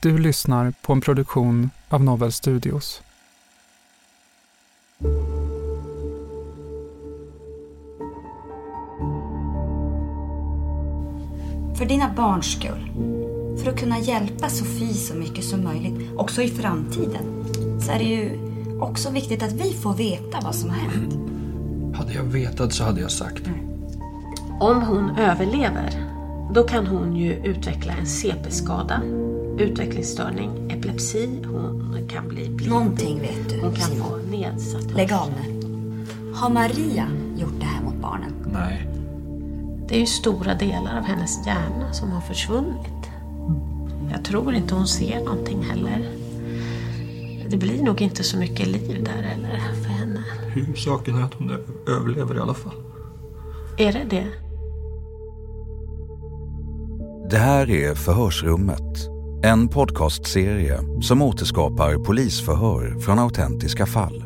Du lyssnar på en produktion av Novel Studios. För dina barns skull. För att kunna hjälpa Sofie så mycket som möjligt, också i framtiden, så är det ju också viktigt att vi får veta vad som har hänt. Hade jag vetat så hade jag sagt. Om hon överlever, då kan hon ju utveckla en CP-skada, utvecklingsstörning, epilepsi, hon kan bli blind. Någonting vet du, Hon kan Simon. få nedsatt Lägg av nu. Har Maria gjort det här mot barnen? Nej. Det är ju stora delar av hennes hjärna som har försvunnit. Jag tror inte hon ser någonting heller. Det blir nog inte så mycket liv där heller för henne. Huvudsaken är att hon överlever i alla fall. Är det det? Det här är Förhörsrummet. En podcastserie som återskapar polisförhör från autentiska fall.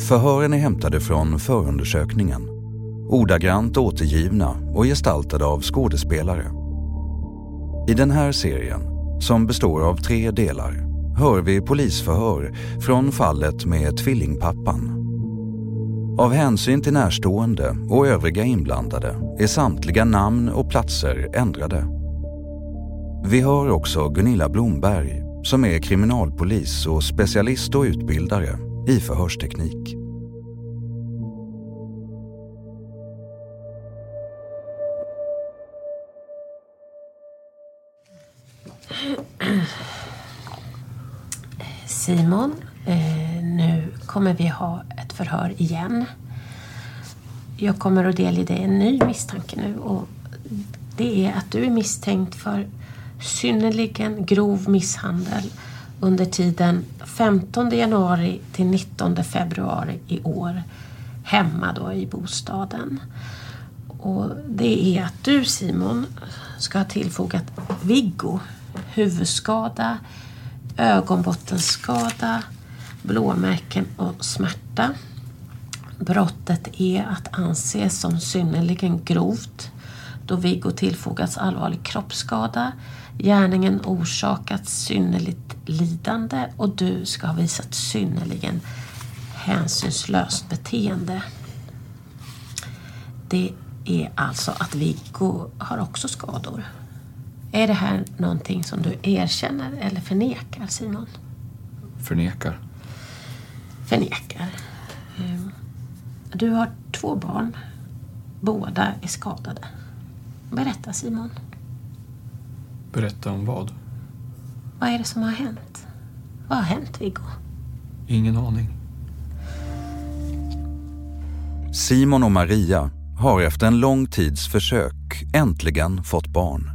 Förhören är hämtade från förundersökningen. Ordagrant återgivna och gestaltade av skådespelare. I den här serien, som består av tre delar, hör vi polisförhör från fallet med tvillingpappan. Av hänsyn till närstående och övriga inblandade är samtliga namn och platser ändrade. Vi hör också Gunilla Blomberg som är kriminalpolis och specialist och utbildare i förhörsteknik. Simon, eh, nu kommer vi ha ett förhör igen. Jag kommer att delge dig en ny misstanke nu och det är att du är misstänkt för synnerligen grov misshandel under tiden 15 januari till 19 februari i år hemma då i bostaden. Och det är att du Simon ska ha tillfogat Viggo huvudskada, ögonbottenskada, blåmärken och smärta. Brottet är att anse som synnerligen grovt då Viggo tillfogats allvarlig kroppsskada, gärningen orsakat synnerligt lidande och du ska ha visat synnerligen hänsynslöst beteende. Det är alltså att Viggo har också skador. Är det här någonting som du erkänner eller förnekar, Simon? Förnekar. Förnekar. Ehm, Du har två barn. Båda är skadade. Berätta, Simon. Berätta om vad? Vad är det som har hänt? Vad har hänt, Viggo? Ingen aning. Simon och Maria har efter en lång tids försök äntligen fått barn.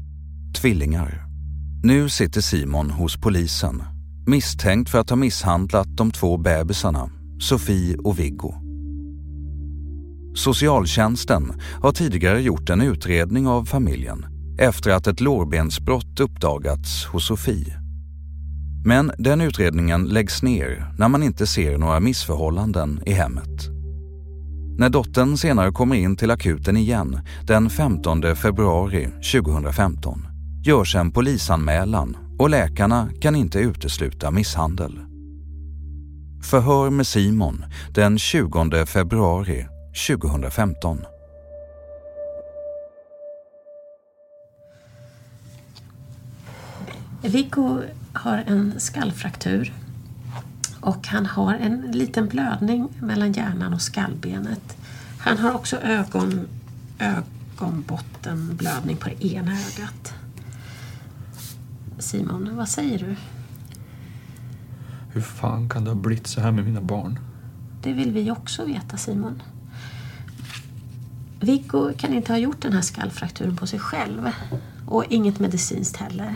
Tvillingar. Nu sitter Simon hos polisen misstänkt för att ha misshandlat de två bebisarna, Sofie och Viggo. Socialtjänsten har tidigare gjort en utredning av familjen efter att ett lårbensbrott uppdagats hos Sofie. Men den utredningen läggs ner när man inte ser några missförhållanden i hemmet. När dottern senare kommer in till akuten igen den 15 februari 2015 görs en polisanmälan och läkarna kan inte utesluta misshandel. Förhör med Simon den 20 februari 2015. Viggo har en skallfraktur och han har en liten blödning mellan hjärnan och skallbenet. Han har också ögon, ögonbottenblödning på det ena ögat. Simon, vad säger du? Hur fan kan det ha blivit så här med mina barn? Det vill vi också veta, Simon. Viggo kan inte ha gjort den här skallfrakturen på sig själv och inget medicinskt heller.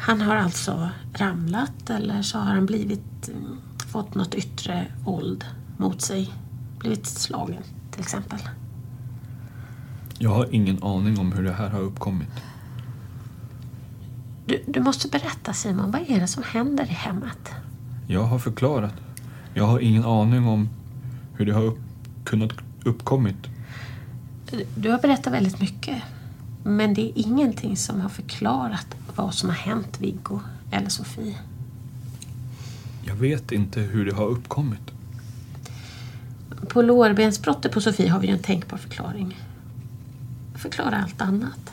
Han har alltså ramlat eller så har han blivit, mm, fått något yttre våld mot sig. Blivit slagen till exempel. Jag har ingen aning om hur det här har uppkommit. Du, du måste berätta Simon, vad är det som händer i hemmet? Jag har förklarat. Jag har ingen aning om hur det har upp, kunnat uppkommit. Du har berättat väldigt mycket. Men det är ingenting som har förklarat vad som har hänt Viggo eller Sofie. Jag vet inte hur det har uppkommit. På lårbensbrottet på Sofie har vi ju en tänkbar förklaring. Förklara allt annat.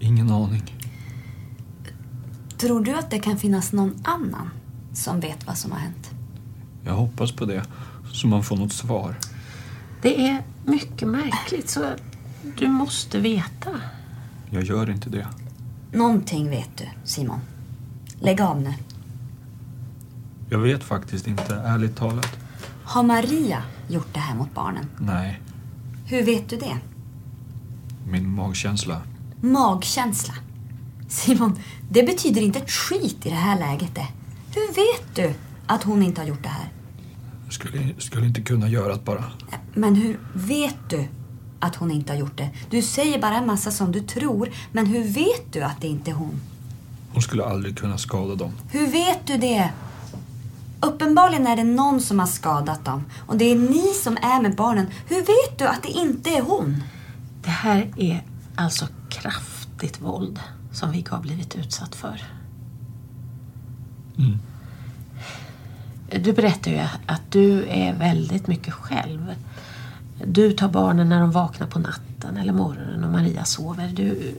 Ingen aning. Tror du att det kan finnas någon annan som vet vad som har hänt? Jag hoppas på det, så man får något svar. Det är mycket märkligt, så du måste veta. Jag gör inte det. Någonting vet du, Simon. Lägg av nu. Jag vet faktiskt inte, ärligt talat. Har Maria gjort det här mot barnen? Nej, Hur vet du det? min magkänsla. Magkänsla. Simon, det betyder inte ett skit i det här läget det. Hur vet du att hon inte har gjort det här? Jag skulle, skulle inte kunna göra det bara. Men hur vet du att hon inte har gjort det? Du säger bara en massa som du tror, men hur vet du att det inte är hon? Hon skulle aldrig kunna skada dem. Hur vet du det? Uppenbarligen är det någon som har skadat dem. Och det är ni som är med barnen. Hur vet du att det inte är hon? Det här är alltså kraftigt våld som Viggo har blivit utsatt för. Mm. Du berättar ju att du är väldigt mycket själv. Du tar barnen när de vaknar på natten eller morgonen och Maria sover. Du,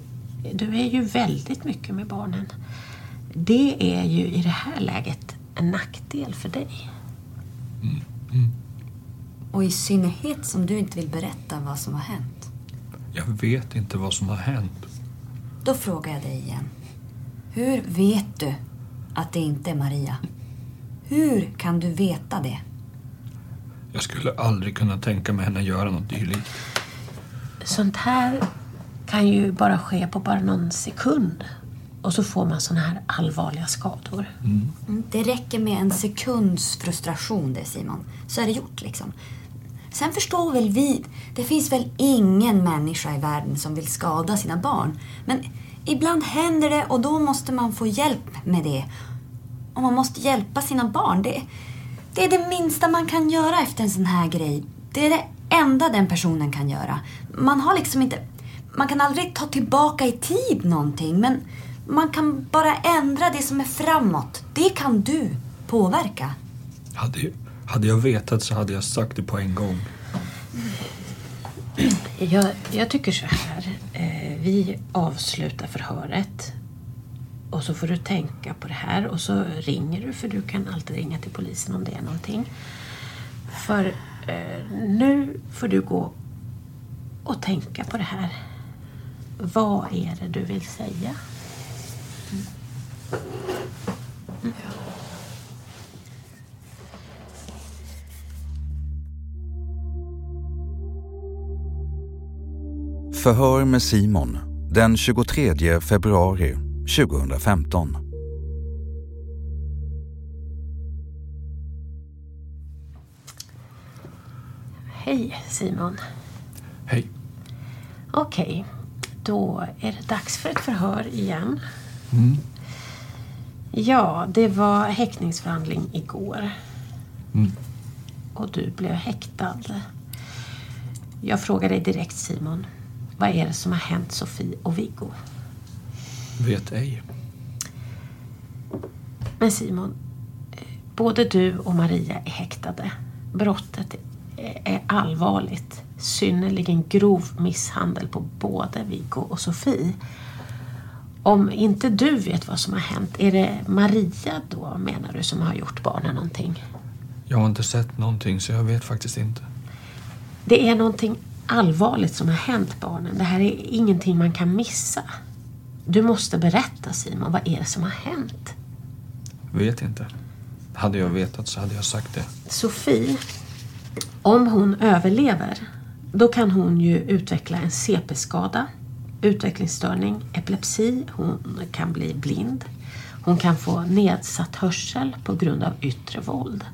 du är ju väldigt mycket med barnen. Det är ju i det här läget en nackdel för dig. Och i synnerhet som du inte vill berätta vad som har hänt. Jag vet inte vad som har hänt. Då frågar jag dig igen. Hur vet du att det inte är Maria? Hur kan du veta det? Jag skulle aldrig kunna tänka mig henne göra något dylikt. Sånt här kan ju bara ske på bara någon sekund. Och så får man såna här allvarliga skador. Mm, Det räcker med en sekunds frustration det Simon. Så är det gjort liksom. Sen förstår väl vi, det finns väl ingen människa i världen som vill skada sina barn. Men ibland händer det och då måste man få hjälp med det. Och man måste hjälpa sina barn. Det, det är det minsta man kan göra efter en sån här grej. Det är det enda den personen kan göra. Man har liksom inte... Man kan aldrig ta tillbaka i tid någonting men man kan bara ändra det som är framåt. Det kan du påverka. Hade, hade jag vetat så hade jag sagt det på en gång. Jag, jag tycker så här. Eh, vi avslutar förhöret. Och så får du tänka på det här och så ringer du för du kan alltid ringa till polisen om det är någonting. För eh, nu får du gå och tänka på det här. Vad är det du vill säga? Förhör med Simon den 23 februari 2015. Hej Simon. Hej. Okej, då är det dags för ett förhör igen. Mm. Ja, det var häktningsförhandling igår. Mm. Och du blev häktad. Jag frågar dig direkt Simon. Vad är det som har hänt Sofie och Viggo? Vet ej. Men Simon, både du och Maria är häktade. Brottet är allvarligt. Synnerligen grov misshandel på både Viggo och Sofie. Om inte du vet vad som har hänt, är det Maria då menar du som har gjort barnen någonting? Jag har inte sett någonting så jag vet faktiskt inte. Det är någonting allvarligt som har hänt barnen. Det här är ingenting man kan missa. Du måste berätta Simon, vad är det som har hänt? Vet inte. Hade jag vetat så hade jag sagt det. Sofie, om hon överlever, då kan hon ju utveckla en CP-skada, utvecklingsstörning, epilepsi, hon kan bli blind. Hon kan få nedsatt hörsel på grund av yttre våld.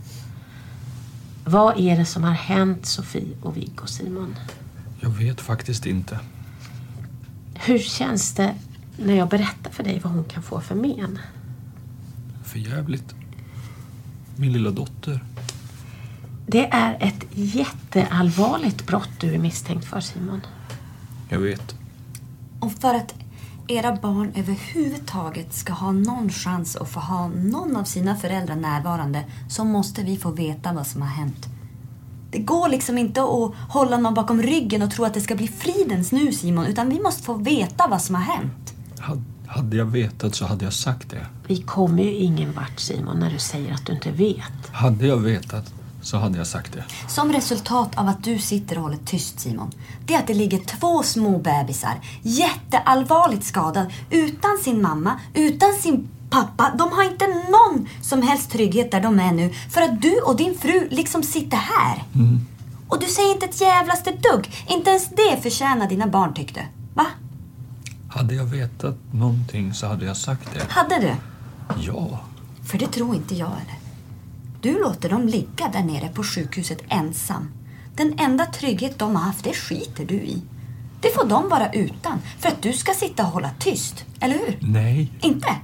Vad är det som har hänt Sofie och Viggo Simon? Jag vet faktiskt inte. Hur känns det när jag berättar för dig vad hon kan få för men? För jävligt. Min lilla dotter. Det är ett jätteallvarligt brott du är misstänkt för Simon. Jag vet. Och för att era barn överhuvudtaget ska ha någon chans att få ha någon av sina föräldrar närvarande så måste vi få veta vad som har hänt. Det går liksom inte att hålla någon bakom ryggen och tro att det ska bli fridens nu Simon, utan vi måste få veta vad som har hänt. Hade jag vetat så hade jag sagt det. Vi kommer ju ingen vart Simon när du säger att du inte vet. Hade jag vetat så hade jag sagt det. Som resultat av att du sitter och håller tyst Simon, det är att det ligger två små bebisar jätteallvarligt skadade utan sin mamma, utan sin pappa. De har inte någon som helst trygghet där de är nu för att du och din fru liksom sitter här. Mm. Och du säger inte ett jävlaste dugg. Inte ens det förtjänar dina barn tyckte. Va? Hade jag vetat någonting så hade jag sagt det. Hade du? Ja. För det tror inte jag eller. Du låter dem ligga där nere på sjukhuset ensam. Den enda trygghet de har haft, det skiter du i. Det får de vara utan för att du ska sitta och hålla tyst. Eller hur? Nej. Inte?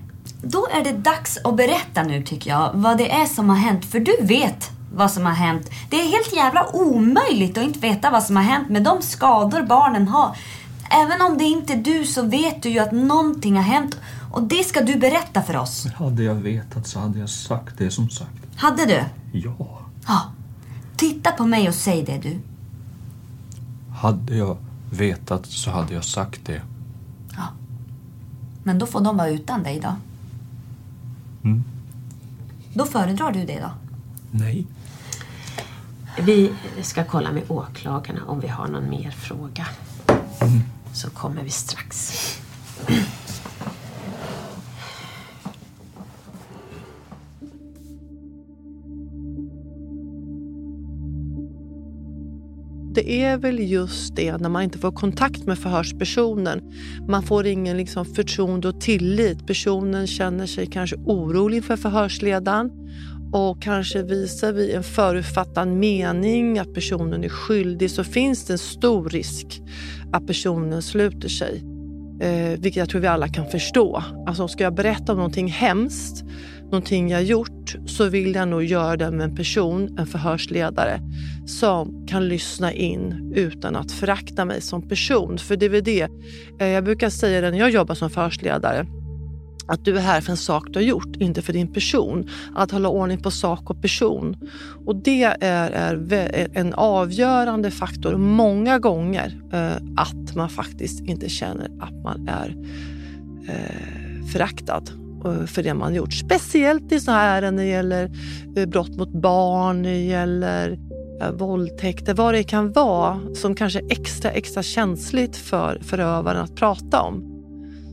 Då är det dags att berätta nu tycker jag vad det är som har hänt. För du vet vad som har hänt. Det är helt jävla omöjligt att inte veta vad som har hänt med de skador barnen har. Även om det inte är du så vet du ju att någonting har hänt och det ska du berätta för oss. Hade jag vetat så hade jag sagt det som sagt. Hade du? Ja. Ja. Titta på mig och säg det du. Hade jag vetat så hade jag sagt det. Ja. Men då får de vara utan dig då. Mm. Då föredrar du det då? Nej. Vi ska kolla med åklagarna om vi har någon mer fråga. Mm. Så kommer vi strax. Det är väl just det när man inte får kontakt med förhörspersonen. Man får ingen liksom förtroende och tillit. Personen känner sig kanske orolig för förhörsledaren och kanske visar vi en förutfattad mening att personen är skyldig så finns det en stor risk att personen sluter sig. Eh, vilket jag tror vi alla kan förstå. Alltså ska jag berätta om någonting hemskt, någonting jag gjort, så vill jag nog göra det med en person, en förhörsledare, som kan lyssna in utan att förakta mig som person. För det är väl det, eh, jag brukar säga det när jag jobbar som förhörsledare, att du är här för en sak du har gjort, inte för din person. Att hålla ordning på sak och person. Och det är, är en avgörande faktor många gånger eh, att man faktiskt inte känner att man är eh, föraktad eh, för det man gjort. Speciellt i sådana här ärenden när det gäller eh, brott mot barn, när det gäller eh, våldtäkter, vad det kan vara som kanske är extra, extra känsligt för förövaren att prata om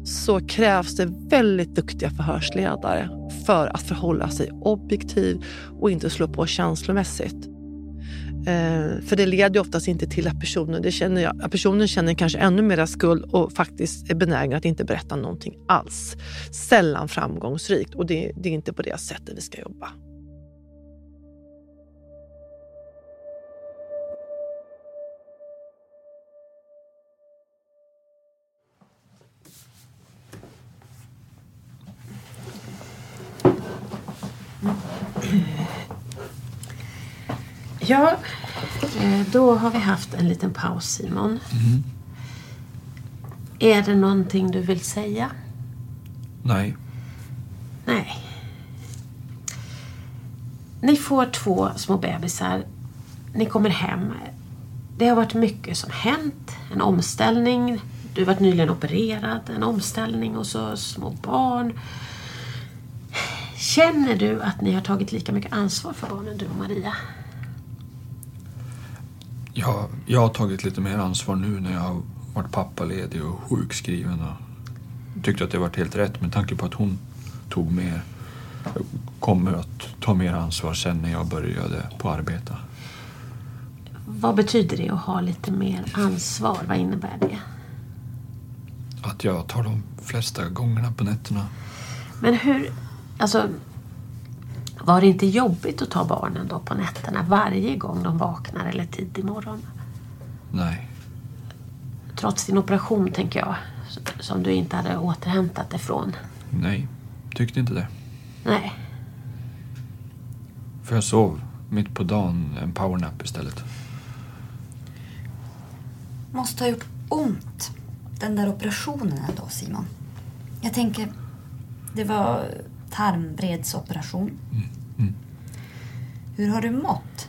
så krävs det väldigt duktiga förhörsledare för att förhålla sig objektiv och inte slå på känslomässigt. Eh, för det leder oftast inte till att personen, det känner jag, att personen känner kanske ännu mer skuld och faktiskt är benägen att inte berätta någonting alls. Sällan framgångsrikt och det, det är inte på det sättet vi ska jobba. Ja, eh, då har vi haft en liten paus Simon. Mm. Är det någonting du vill säga? Nej. Nej. Ni får två små bebisar. Ni kommer hem. Det har varit mycket som hänt. En omställning. Du har varit nyligen opererad. En omställning och så små barn. Känner du att ni har tagit lika mycket ansvar för barnen, du och Maria? Jag, jag har tagit lite mer ansvar nu när jag har varit pappaledig och sjukskriven. Och tyckte att det varit helt rätt med tanke på att hon tog mer, kommer att ta mer ansvar sen när jag började på arbeta. Vad betyder det att ha lite mer ansvar? Vad innebär det? Att jag tar de flesta gångerna på nätterna. Men hur... Alltså, var det inte jobbigt att ta barnen då på nätterna varje gång de vaknar eller tidig morgon? Nej. Trots din operation, tänker jag, som du inte hade återhämtat ifrån. Nej, tyckte inte det. Nej. För jag sov mitt på dagen en powernap istället. Måste ha gjort ont, den där operationen ändå, Simon. Jag tänker, det var tarmbredsoperation. Mm. Hur har du mått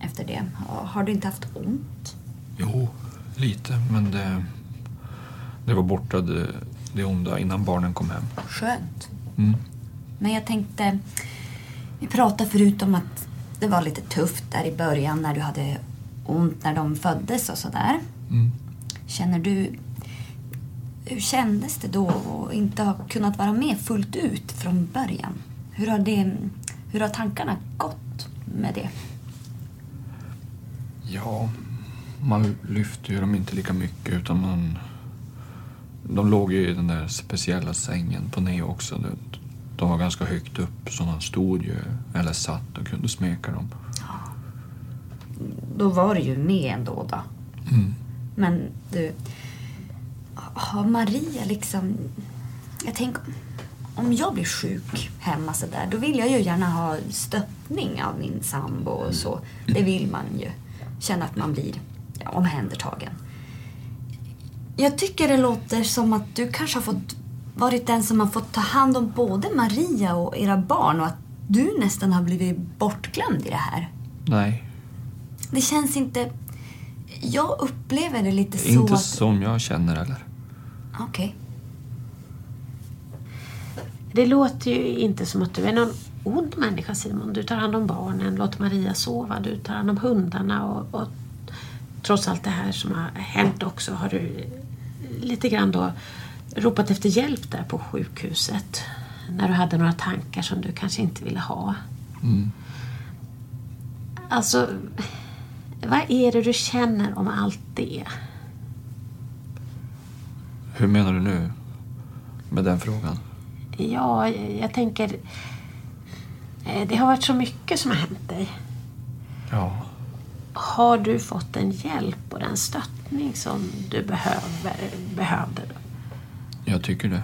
efter det? Har- Har du inte haft ont? Jo, lite, men det, det var borta det, det onda innan barnen kom hem. Skönt. Mm. Men jag tänkte, vi pratade förut om att det var lite tufft där i början när du hade ont när de föddes och sådär. Mm. Känner du, hur kändes det då att inte ha kunnat vara med fullt ut från början? Hur har, det, hur har tankarna gått med det? Ja, man lyfte ju dem inte lika mycket utan man... De låg ju i den där speciella sängen på Neo också. De var ganska högt upp så man stod ju eller satt och kunde smeka dem. Då var du ju med ändå då. Mm. Men du, har Maria liksom... Jag tänker, om jag blir sjuk hemma så där, då vill jag ju gärna ha stöttning av min sambo och så. Det vill man ju. Känna att man blir ja, omhändertagen. Jag tycker det låter som att du kanske har fått varit den som har fått ta hand om både Maria och era barn och att du nästan har blivit bortglömd i det här. Nej, Det känns inte... Jag upplever det lite så inte att... som jag känner eller. Okej. Det låter ju inte som att du är någon ond människa Simon. Du tar hand om barnen, låter Maria sova, du tar hand om hundarna och, och trots allt det här som har hänt också har du lite grann då ropat efter hjälp där på sjukhuset. När du hade några tankar som du kanske inte ville ha. Mm. Alltså, vad är det du känner om allt det? Hur menar du nu med den frågan? Ja, jag tänker... eh, Det har varit så mycket som har hänt dig. Ja, Har du fått den hjälp och den stöttning som du behöver, behövde? jag tycker det.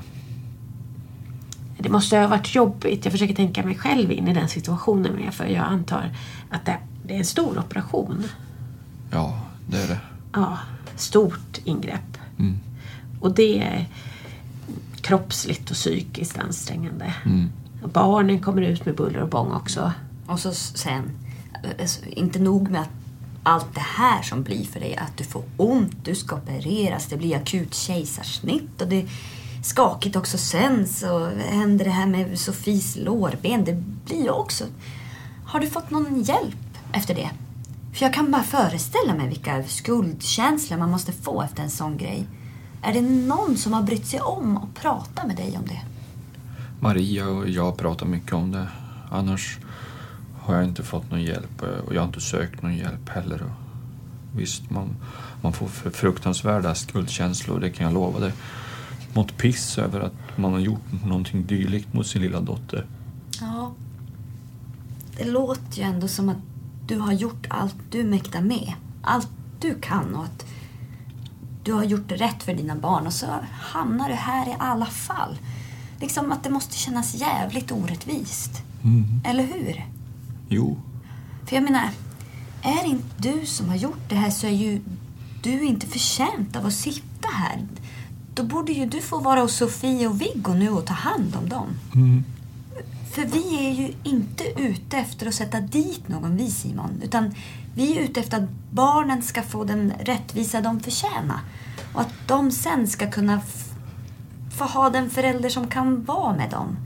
Det måste ha varit jobbigt. Jag försöker tänka mig själv in i den situationen. För jag antar att det är en stor operation. Ja, det är det. Ja, stort ingrepp. Mm. Och det är kroppsligt och psykiskt ansträngande. Mm. Barnen kommer ut med buller och bång också. Och så sen, alltså, inte nog med att allt det här som blir för dig, att du får ont, du ska opereras, det blir akut kejsarsnitt och det är skakigt också sen så händer det här med Sofies lårben, det blir också... Har du fått någon hjälp efter det? För jag kan bara föreställa mig vilka skuldkänslor man måste få efter en sån grej. Är det någon som har brytt sig om och prata med dig om det? Maria och jag pratar mycket om det. Annars har jag inte fått någon hjälp eh, och jag har inte sökt någon hjälp heller. Visst, man, man får fr- fruktansvärda skuldkänslor, det kan jag lova dig. Mått piss över att man har gjort någonting dylikt mot sin lilla dotter. Ja. Det låter ju ändå som att du har gjort allt du mäktar med. Allt du kan och att du har gjort rätt för dina barn och så hamnar du här i alla fall. Liksom att det måste kännas jävligt orättvist. Mm. Eller hur? Jo, För jag menar, är det inte du som har gjort det här så är ju du inte förtjänt av att sitta här. Då borde ju du få vara hos Sofie och Viggo nu och ta hand om dem. Mm. För vi är ju inte ute efter att sätta dit någon vi Simon. Utan vi är ute efter att barnen ska få den rättvisa de förtjänar. Och att de sen ska kunna få ha den förälder som kan vara med dem.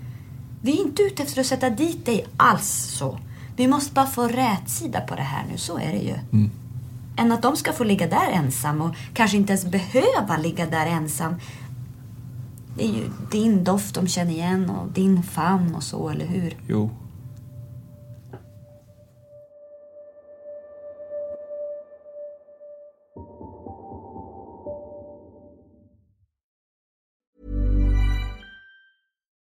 Vi är inte ute efter att sätta dit dig alls så. Vi måste bara få rätsida på det här nu, så är det ju. Mm. Än att de ska få ligga där ensam och kanske inte ens behöva ligga där ensam. Det är ju din doft de känner igen och din famn och så, eller hur? jo.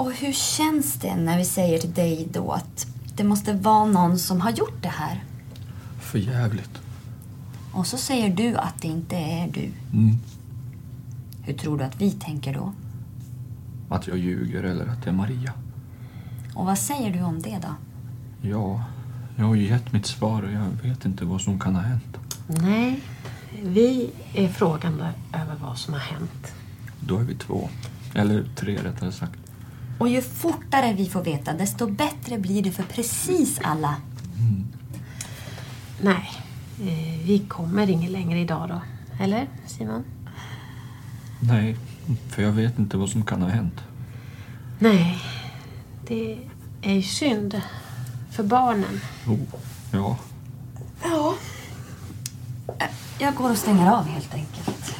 Och hur känns det när vi säger till dig då att det måste vara någon som har gjort det här? För jävligt. Och så säger du att det inte är du. Mm. Hur tror du att vi tänker då? Att jag ljuger eller att det är Maria. Och vad säger du om det då? Ja, jag har ju gett mitt svar och jag vet inte vad som kan ha hänt. Nej, vi är frågande över vad som har hänt. Då är vi två. Eller tre rättare sagt. Och ju fortare vi får veta, desto bättre blir det för precis alla. Nej, eh, vi kommer ingen längre idag då. Eller Simon? Nej, för jag vet inte vad som kan ha hänt. Nej, det är ju synd. För för barnen. Oh, ja. Ja. Jag går och stänger av helt enkelt.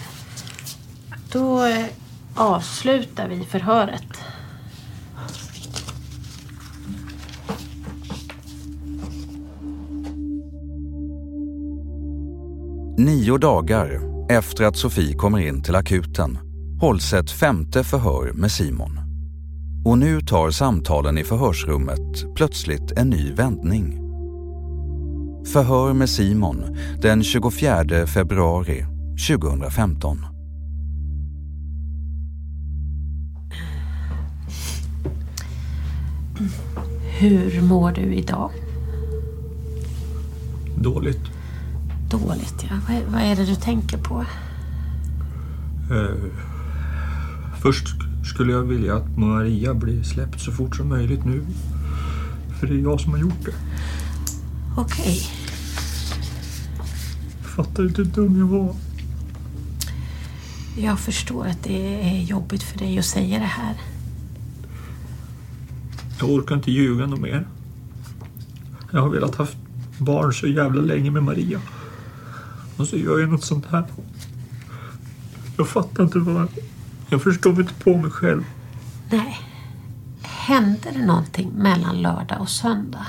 Då eh, avslutar vi förhöret. Nio dagar efter att Sofie kommer in till akuten hålls ett femte förhör med Simon. Och nu tar samtalen i förhörsrummet plötsligt en ny vändning. Förhör med Simon den 24 februari 2015. Hur mår du idag? Dåligt. Dåligt, ja. Vad, vad är det du tänker på? Eh, först skulle jag vilja att Maria blir släppt så fort som möjligt nu. För det är jag som har gjort det. Okej. Fattar inte hur dum jag var. Jag förstår att det är jobbigt för dig att säga det här. Jag orkar inte ljuga något mer. Jag har velat haft barn så jävla länge med Maria. Och så gör jag något sånt här. Jag fattar inte vad... Jag förstår inte på mig själv. Nej. Hände det någonting mellan lördag och söndag?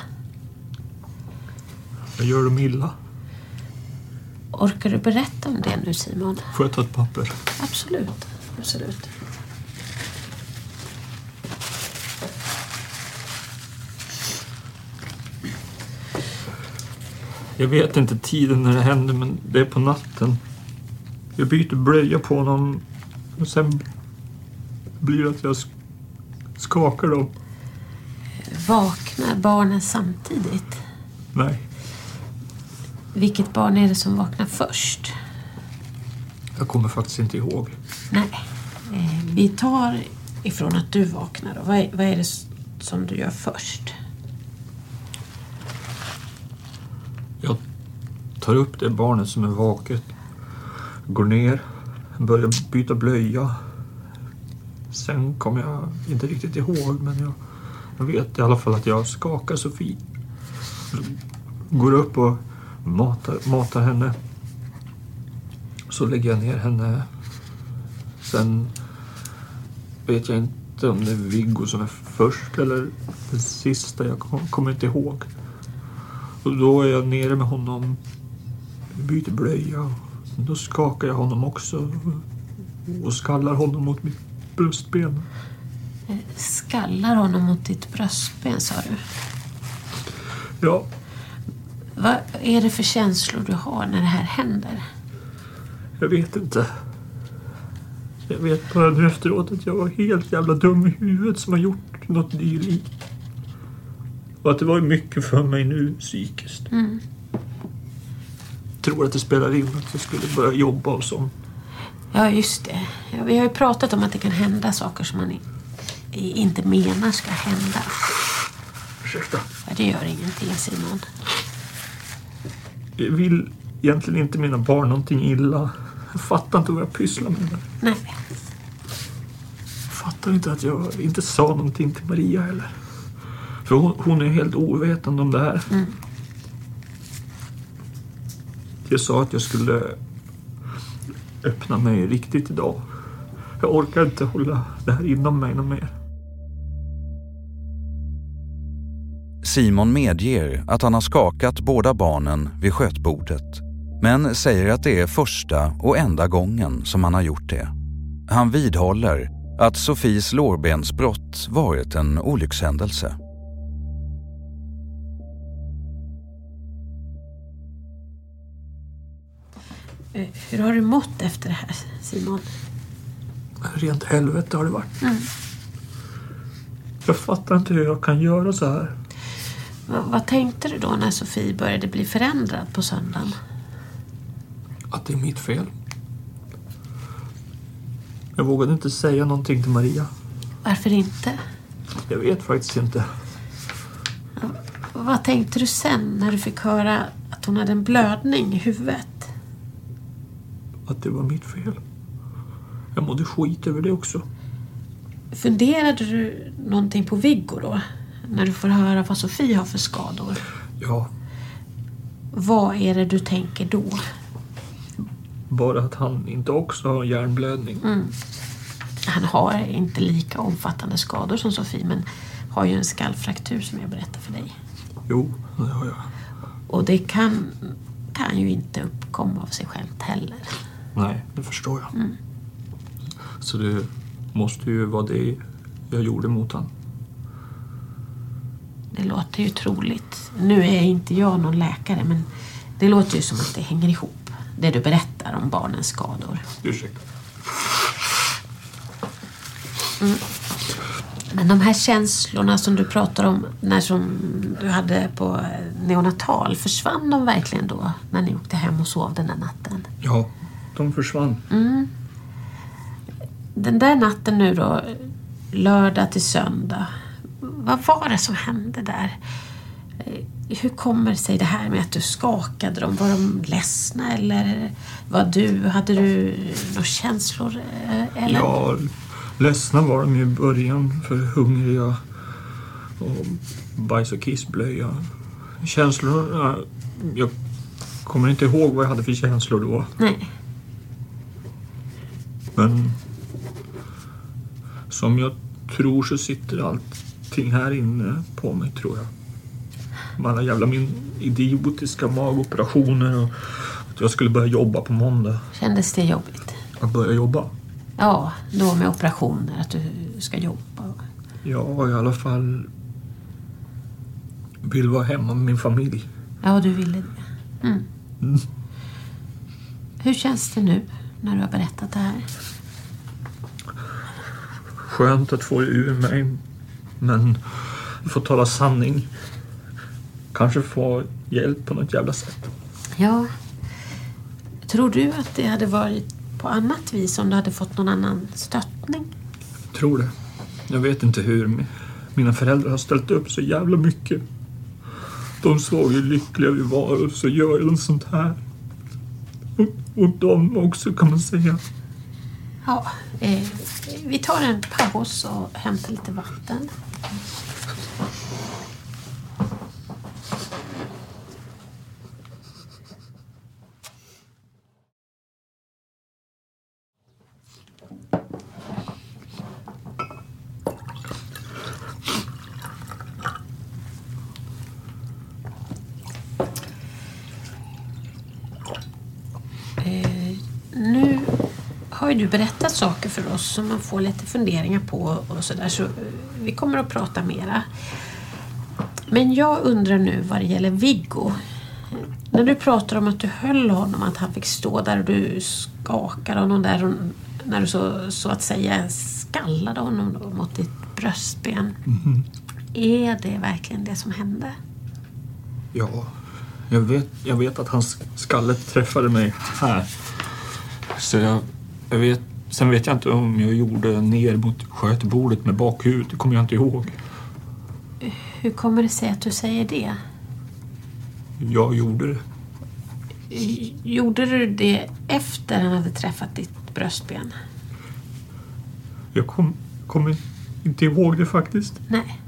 Jag gör dem illa. Orkar du berätta om det nu Simon? Får jag ta ett papper? Absolut. Absolut. Jag vet inte tiden när det händer men det är på natten. Jag byter blöja på honom och sen blir det att jag sk- skakar dem. Vaknar barnen samtidigt? Nej, Vilket barn är det som vaknar först? jag kommer faktiskt inte ihåg. Nej. Eh, vi tar ifrån att du vaknar. Då. Vad, är, vad är det som du gör först? Jag tar upp det barnet som är vaket, går ner, börjar byta blöja. Sen kommer jag inte riktigt ihåg, men jag, jag vet i alla fall att jag skakar Sofie. Går upp och matar, matar henne. Så lägger jag ner henne. Sen vet jag inte om det är Viggo som är först eller den sista. Jag kommer inte ihåg. Och då är jag nere med honom, byter blöja. Då skakar jag honom också och skallar honom mot mitt bröstben. Skallar honom mot ditt bröstben sa du. Ja, Vad är det för känslor du har när det här händer? jag vet inte. Jag vet bara nu efteråt att jag var helt jävla dum i huvudet som har gjort något dylikt. Och att det var mycket för mig nu psykiskt. Mm. Tror att det spelar in att jag skulle börja jobba och sånt. Ja, just det. Ja, vi har ju pratat om att det kan hända saker som man inte menar ska hända. Ursäkta. Ja, det gör ingenting, Simon. Jag vill egentligen inte mina barn någonting illa. Jag fattar inte vad jag pysslar med. Nej. Jag fattar inte att jag inte sa någonting till Maria heller. För hon, hon är helt ovetande om det här. Mm. Jag sa att jag skulle öppna mig riktigt idag. Jag orkar inte hålla det här inom mig något mer. Simon medger att han har skakat båda barnen vid skötbordet men säger att det är första och enda gången som han har gjort det. Han vidhåller att Sofies lårbensbrott varit en olyckshändelse. Hur har du mått efter det här, Simon? Rent helvete har det varit. Mm. Jag fattar inte hur jag kan göra så här. Vad, vad tänkte du då när Sofie började bli förändrad på söndagen? Att det är mitt fel. Jag vågade inte säga någonting till Maria. Varför inte? Jag vet faktiskt inte. Vad tänkte du sen när du fick höra att hon hade en blödning i huvudet? Att det var mitt fel. Jag mådde skit över det också. Funderade du någonting på Viggo då? när du får höra vad Sofie har för skador. Ja, Vad är det du tänker då? bara att han inte också har hjärnblödning. Mm. Han har inte lika omfattande skador som Sofie men har ju en skallfraktur som jag berättade för dig. Jo, det har jag. Och det kan, kan ju inte uppkomma av sig självt heller. Nej, det förstår jag. Mm. Så det måste ju vara det jag gjorde mot han. Det låter ju troligt. Nu är inte jag någon läkare men det låter ju som att det hänger ihop. Det du berättar om barnens skador. Ursäkta. Mm. Men de här känslorna som du pratar om när som du hade på neonatal, försvann de verkligen då när ni åkte hem och sov den där natten? Ja, de försvann. Mm. Den där natten nu då, lördag till söndag. Vad var det som hände där? Eh, Hur kommer sig det här med att du skakade dem? Var de ledsna eller var du, hade du några känslor? eh, Eller? Ja, ledsna var de i början för hungriga och bajs och kissblöja. Känslorna... Jag kommer inte ihåg vad jag hade för känslor då. Nej. Men som jag tror så sitter allting här inne på mig tror jag. Med alla jävla min idiotiska magoperationer och att jag skulle börja jobba på måndag. Kändes det jobbigt? Att börja jobba? Ja, då med operationer, att du ska jobba. Ja, i alla fall vill vara hemma med min familj. Ja, du ville det. Mm. Mm. Hur känns det nu när du har berättat det här? Skönt att få det ur mig, men få tala sanning. Kanske få hjälp på något jävla sätt. Ja. Tror du att det hade varit på annat vis om du hade fått någon annan stöttning? Tror det. Jag vet inte hur. Mina föräldrar har ställt upp så jävla mycket. De såg hur lyckliga vi var och så gör de sånt här. Och, och de också kan man säga. Ja, eh, vi tar en paus och hämtar lite vatten. Eh, nu har ju du berättat saker för oss som man får lite funderingar på och sådär så eh, vi kommer att prata mera. Men jag undrar nu vad det gäller Viggo. När du pratar om att du höll honom, att han fick stå där och du skakade honom där och när du så, så att säga skallade honom då mot ditt bröstben. Mhm. Är det verkligen det som hände? Ja, jag vet, jag vet att hans skalle träffade mig här. Så jag, jag vet, sen vet jag inte om jag gjorde ner mot skötbordet med bakhuvudet. Det kommer jag inte ihåg. Hur kommer det sig att du säger det? Jag gjorde det. Gjorde du det efter han hade träffat ditt bröstben? Jag kom, kommer inte ihåg det faktiskt. Nej.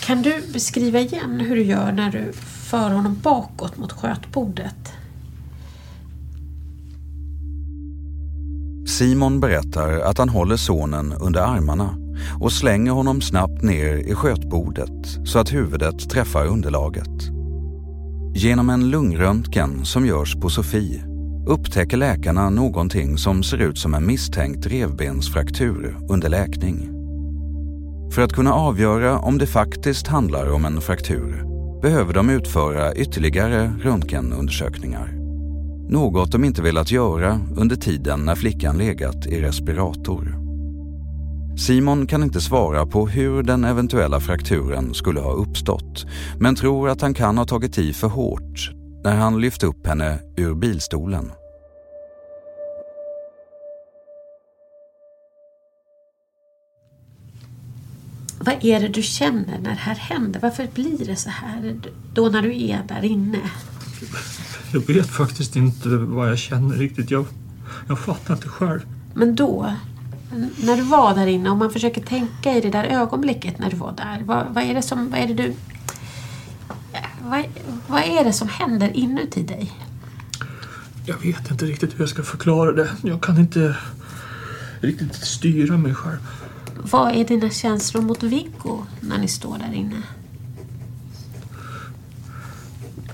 Kan du beskriva igen hur du gör när du för honom bakåt mot skötbordet? Simon berättar att han håller sonen under armarna och slänger honom snabbt ner i skötbordet så att huvudet träffar underlaget. Genom en lungröntgen som görs på Sofie upptäcker läkarna någonting som ser ut som en misstänkt revbensfraktur under läkning. För att kunna avgöra om det faktiskt handlar om en fraktur behöver de utföra ytterligare röntgenundersökningar. Något de inte velat göra under tiden när flickan legat i respirator. Simon kan inte svara på hur den eventuella frakturen skulle ha uppstått men tror att han kan ha tagit i för hårt när han lyft upp henne ur bilstolen. Vad är det du känner när det här händer? Varför blir det så här då när du är där inne? Jag vet faktiskt inte vad jag känner riktigt. Jag, jag fattar inte själv. Men då, när du var där inne, om man försöker tänka i det där ögonblicket när du var där. Vad, vad är det som, vad är det du... Vad, vad är det som händer inuti dig? Jag vet inte riktigt hur jag ska förklara det. Jag kan inte riktigt styra mig själv. Vad är dina känslor mot Viggo när ni står där inne?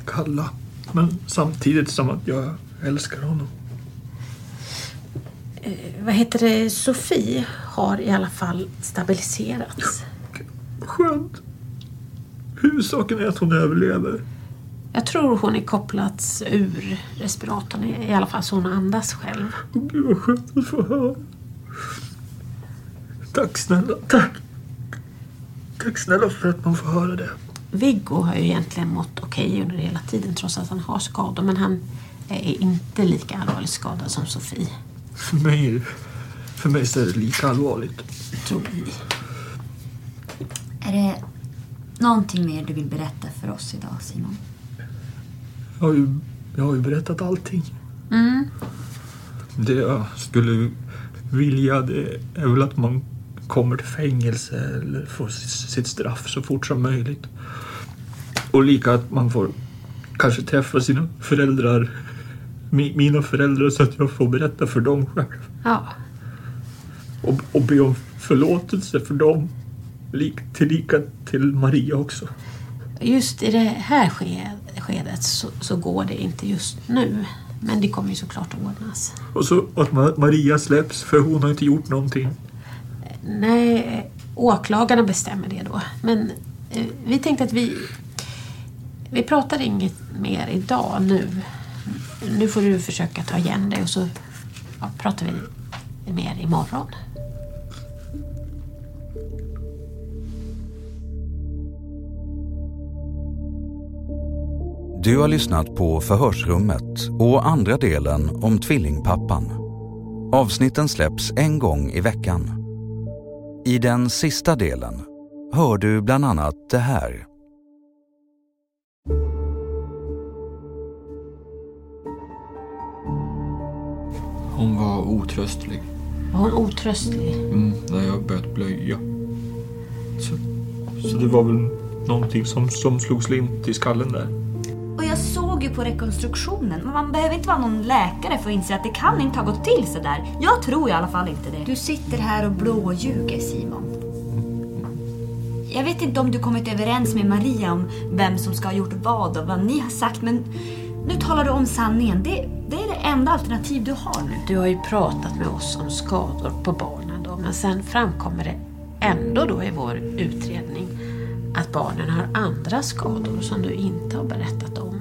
Kalla. Men samtidigt som att jag älskar honom. Eh, vad heter det? Sofie har i alla fall stabiliserats. Skönt. Huvudsaken är att hon överlever. Jag tror hon är kopplats ur respiratorn, i alla fall så hon andas själv. Gud vad skönt att få höra. Tack snälla, tack. Tack snälla för att man får höra det. Viggo har ju egentligen mått okej under hela tiden trots att han har skador men han är inte lika allvarligt skadad som Sofie. För mig, för mig är det lika allvarligt. Tror vi. Är det någonting mer du vill berätta för oss idag, Simon? Jag har ju, jag har ju berättat allting. Mm. Det jag skulle vilja det är väl att man kommer till fängelse eller får sitt straff så fort som möjligt. Och lika att man får kanske träffa sina föräldrar, mi- mina föräldrar så att jag får berätta för dem själv. Ja. Och, och be om förlåtelse för dem. Lik, tillika till Maria också. Just i det här ske- skedet så, så går det inte just nu. Men det kommer ju såklart att ordnas. Och så att Ma- Maria släpps för hon har inte gjort någonting. Nej, åklagarna bestämmer det då. Men eh, vi tänkte att vi... Vi pratar inget mer idag nu. Nu får du försöka ta igen dig och så ja, pratar vi mer imorgon. Du har lyssnat på Förhörsrummet och andra delen om tvillingpappan. Avsnitten släpps en gång i veckan. I den sista delen hör du bland annat det här. Hon var otröstlig. Var hon otröstlig? Mm, när jag börjat blöja. Så, så det var väl någonting som, som slog slint i skallen där. Och jag såg ju på rekonstruktionen. Man behöver inte vara någon läkare för att inse att det kan inte ha gått till så där. Jag tror i alla fall inte det. Du sitter här och blåljuger Simon. Jag vet inte om du kommit överens med Maria om vem som ska ha gjort vad och vad ni har sagt men nu talar du om sanningen. Det, det enda alternativ du har nu. Du har ju pratat med oss om skador på barnen då, men sen framkommer det ändå då i vår utredning att barnen har andra skador som du inte har berättat om.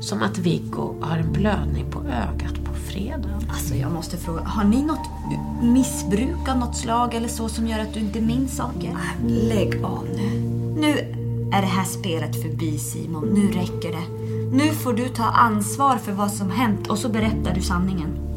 Som att Viggo har en blödning på ögat på fredagen. Alltså jag måste fråga, har ni något missbruk av något slag eller så som gör att du inte minns saker? Lägg av nu. Nu är det här spelet förbi Simon, nu räcker det. Nu får du ta ansvar för vad som hänt och så berättar du sanningen.